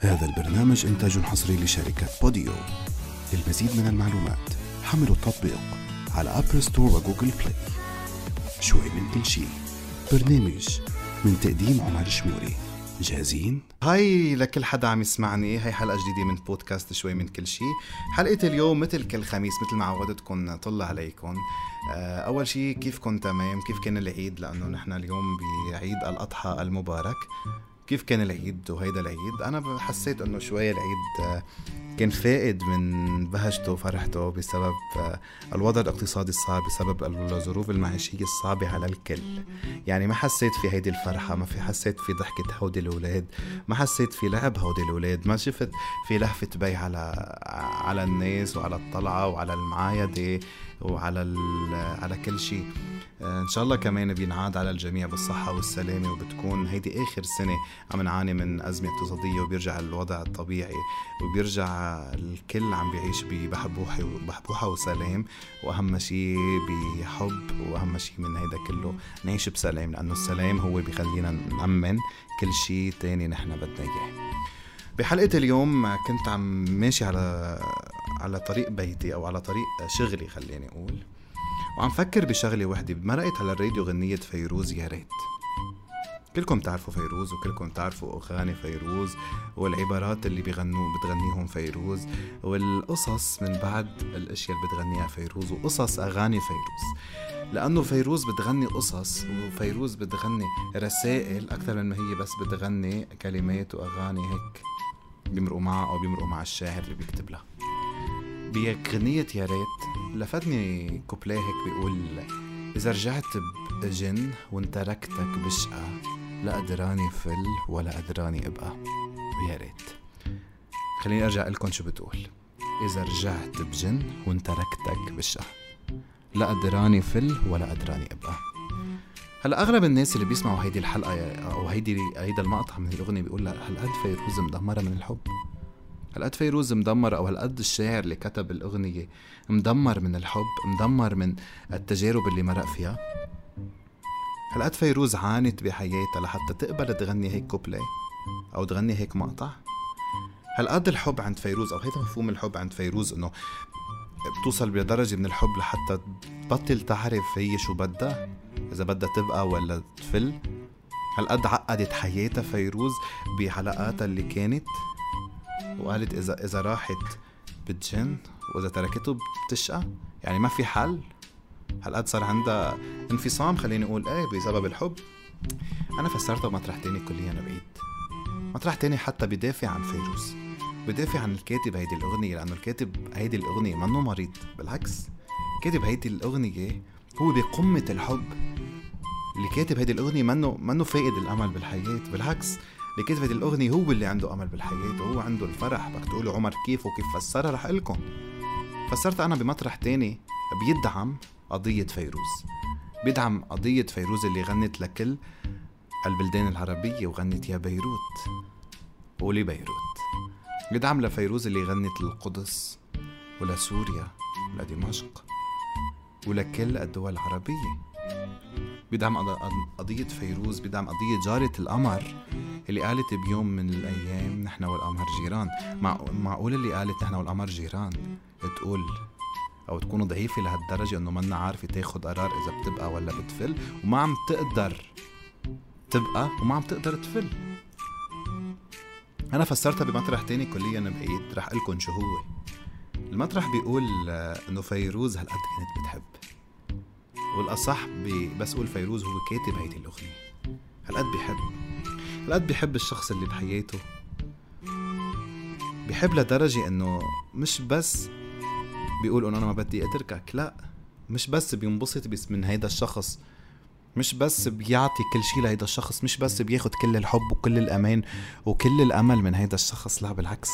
هذا البرنامج إنتاج حصري لشركة Podeo. للمزيد من المعلومات حملوا التطبيق على Apple Store و Google Play شوي من كل شي برنامج من تقديم عمر شموري. جاهزين؟ Hi لكل حدا عم يسمعني. هاي حلقة جديدة من بودكاست شوي من كل شيء. حلقة اليوم مثل كل خميس مثل ما عودتكم طلع عليكم آه، أول شيء كيفكم تمام؟ كيف كان العيد؟ لأنه نحن اليوم بعيد الأضحى المبارك. كيف كان العيد وهيدا العيد؟ أنا حسيت إنه شوي العيد آه، كان فائد من بهجته وفرحته بسبب آه، الوضع الاقتصادي الصعب بسبب الظروف المعيشية الصعبة على الكل. يعني ما حسيت في هيدي الفرحة ما في حسيت في ضحكة هودي الأولاد ما حسيت في لعب هودي الأولاد ما شفت في لهفة بي على على الناس وعلى الطلعة وعلى المعايدة. وعلى على كل شيء. آه، إن شاء الله كمان بينعاد على الجميع بالصحة والسلامة وبتكون هيدي آخر سنة عم نعاني من أزمة اقتصادية وبيرجع الوضع الطبيعي وبيرجع الكل عم بيعيش ببحبوحة وبحبوحة وسلام. وأهم شيء بحب وأهم شيء من هيدا كله نعيش بسلام لأنه السلام هو بيخلينا نأمن كل شيء تاني نحن بدنا إياه. بحلقة اليوم كنت عم ماشي على على طريق بيتي أو على طريق شغلي خليني أقول. وعم فكر بشغلة وحدة مرقت على الراديو غنية فيروز يا ريت. كلكم تعرفوا فيروز وكلكم تعرفوا أغاني فيروز والعبارات اللي بيغنوا بتغنيهم فيروز والقصص من بعد الأشياء اللي بتغنيها فيروز وقصص أغاني فيروز. لأنه فيروز بتغني قصص وفيروز بتغني رسائل أكثر من ما هي بس بتغني كلمات وأغاني هيك بيمرقوا معها أو بيمرقوا مع الشاعر اللي بيكتب لها. بأغنية يا ريت. لفتني كوبليه هيك بيقول إذا رجعت بجن وانت ركتك بشقة لا قدراني فل ولا قدراني ابقى ويا ريت. خليني أرجع لكم شو بتقول. إذا رجعت بجن وانت ركتك بشقة. لا قدراني فل ولا قدراني أبقى. هلا أغلب الناس اللي بيسمعوا هيدي الحلقة أو هيدي هيدا المقطع من الأغنية بيقول هالقد فيروز مدمرة من الحب؟ هالقد فيروز مدمر أو هالقد الشاعر اللي كتب الأغنية مدمر من الحب مدمر من التجارب اللي مرق فيها؟ هالقد فيروز عانت بحياتها لحتى تقبل تغني هيك كوبلي أو تغني هيك مقطع؟ هالقد الحب عند فيروز أو هيدا مفهوم الحب عند فيروز إنه بتوصل لدرجة من الحب لحتى تبطل تعرف هي شو بدها؟ إذا بدها تبقى ولا تفل؟ هالقد عقدت حياتها فيروز بحلقاتها اللي كانت؟ وقالت اذا إذا راحت بتجن وإذا تركته بتشقى؟ يعني ما في حل. هالقد صار عندها انفصام؟ خليني أقول إيه بسبب الحب. أنا فسرتها بمطرح تاني كليا بعيد. مطرح تاني حتى بدافع عن فيروز. بدافع عن الكاتب هيدي الأغنية لأنه الكاتب هيدي الأغنية منه مريض. بالعكس كاتب هيدي الأغنية هو بقمة الحب. اللي كاتب هيدي الأغنية منه منه فاقد الأمل بالحياة. بالعكس اللي كتبت الأغنية هو اللي عنده أمل بالحياة وهو عنده الفرح. بدك تقولوا عمر كيف وكيف فسرها؟ رح لكم. فسرت أنا بمطرح تاني بيدعم قضية فيروز. بيدعم قضية فيروز اللي غنت لكل البلدان العربية وغنت يا بيروت. قولي بيروت. بيدعم لفيروز اللي غنت للقدس ولسوريا ولدمشق ولكل الدول العربية. بيدعم قضية فيروز بيدعم قضية جارة القمر اللي قالت بيوم من الأيام نحن والقمر جيران. مع معقول اللي قالت نحن والقمر جيران؟ تقول أو تكون ضعيفة لهالدرجة إنه منا عارفة تاخد قرار إذا بتبقى ولا بتفل وما عم تقدر تبقى وما عم تقدر تفل. أنا فسرتها بمطرح تاني كليا بعيد رح لكم شو هو المطرح بيقول إنه فيروز هالقد كانت بتحب. والأصح بس قول فيروز هو كاتب هيدي الأغنية. هالقد بيحب. هالقد بيحب الشخص اللي بحياته. بيحب لدرجة إنه مش بس بيقول إنه أنا ما بدي أتركك لا مش بس بينبسط بس من هيدا الشخص. مش بس بيعطي كل شيء لهيدا الشخص مش بس بياخد كل الحب وكل الأمان وكل الأمل من هيدا الشخص لا بالعكس.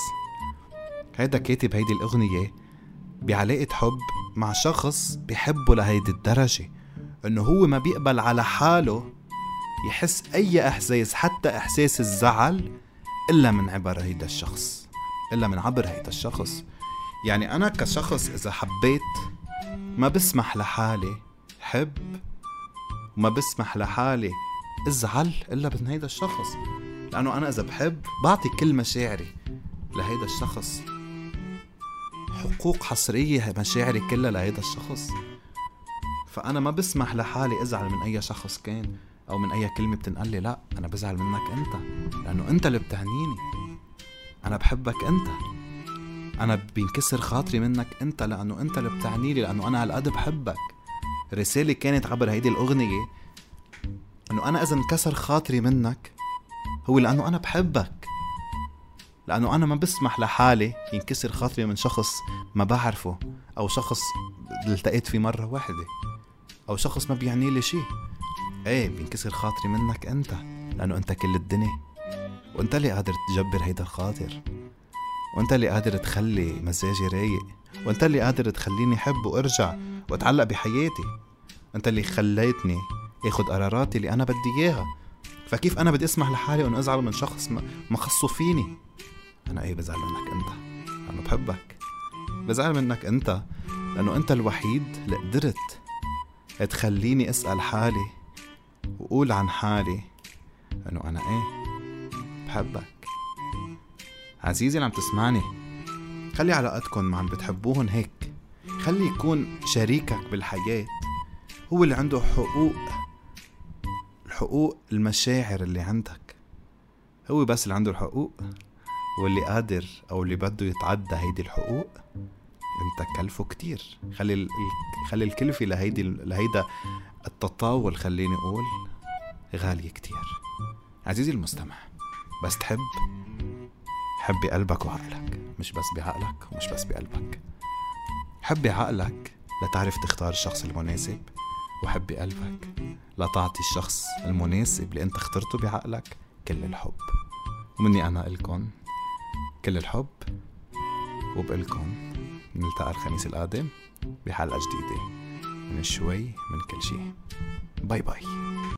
هيدا كاتب هيدي الأغنية بعلاقة حب مع شخص بيحبه لهيدي الدرجة إنه هو ما بيقبل على حاله يحس أي إحساس حتى إحساس الزعل إلا من عبر هيدا الشخص إلا من عبر هيدا الشخص. يعني أنا كشخص إذا حبيت ما بسمح لحالي حب وما بسمح لحالي ازعل إلا من هيدا الشخص. لأنه أنا إذا بحب بعطي كل مشاعري لهيدا الشخص. حقوق حصرية مشاعري كلها لهيدا الشخص. فأنا ما بسمح لحالي ازعل من أي شخص كان أو من أي كلمة بتنقال لي لا أنا بزعل منك أنت. لأنه أنت اللي بتعنيني أنا بحبك أنت. أنا بينكسر خاطري منك أنت لأنه أنت اللي بتعني لي لأنه أنا هالقد بحبك. رسالة كانت عبر هيدي الأغنية إنه أنا إذا انكسر خاطري منك هو لأنه أنا بحبك. لأنه أنا ما بسمح لحالي ينكسر خاطري من شخص ما بعرفه أو شخص التقيت فيه مرة واحدة أو شخص ما بيعني لي شيء إيه بينكسر خاطري منك أنت لأنه أنت كل الدنيا. وأنت اللي قادر تجبر هيدا الخاطر. وأنت اللي قادر تخلي مزاجي رايق. وأنت اللي قادر تخليني احب وأرجع وأتعلق بحياتي. أنت اللي خليتني آخد قراراتي اللي أنا بدي إياها. فكيف أنا بدي أسمح لحالي إنه أزعل من شخص ما خصه فيني؟ أنا إيه بزعل منك أنت؟ أنا بحبك. بزعل منك أنت لأنه أنت الوحيد اللي قدرت تخليني أسأل حالي وقول عن حالي إنه أنا إيه؟ بحبك. عزيزي اللي عم تسمعني خلي علاقتكم مع عم بتحبوهن هيك. خلي يكون شريكك بالحياة هو اللي عنده حقوق الحقوق المشاعر اللي عندك. هو بس اللي عنده الحقوق واللي قادر أو اللي بده يتعدى هيدي الحقوق أنت كلفه كتير. خلي. خلي الكلفة لهيدي لهيدا التطاول خليني أقول غالية كتير. عزيزي المستمع بس تحب؟ حب بقلبك وعقلك. مش بس بعقلك ومش بس بقلبك حب بعقلك لتعرف تختار الشخص المناسب. وحب بقلبك لتعطي الشخص المناسب اللي انت اخترته بعقلك كل الحب. ومني أنا الكم كل الحب وبقلكم نلتقى الخميس القادم بحلقة جديدة. من شوي من كل شي. باي باي.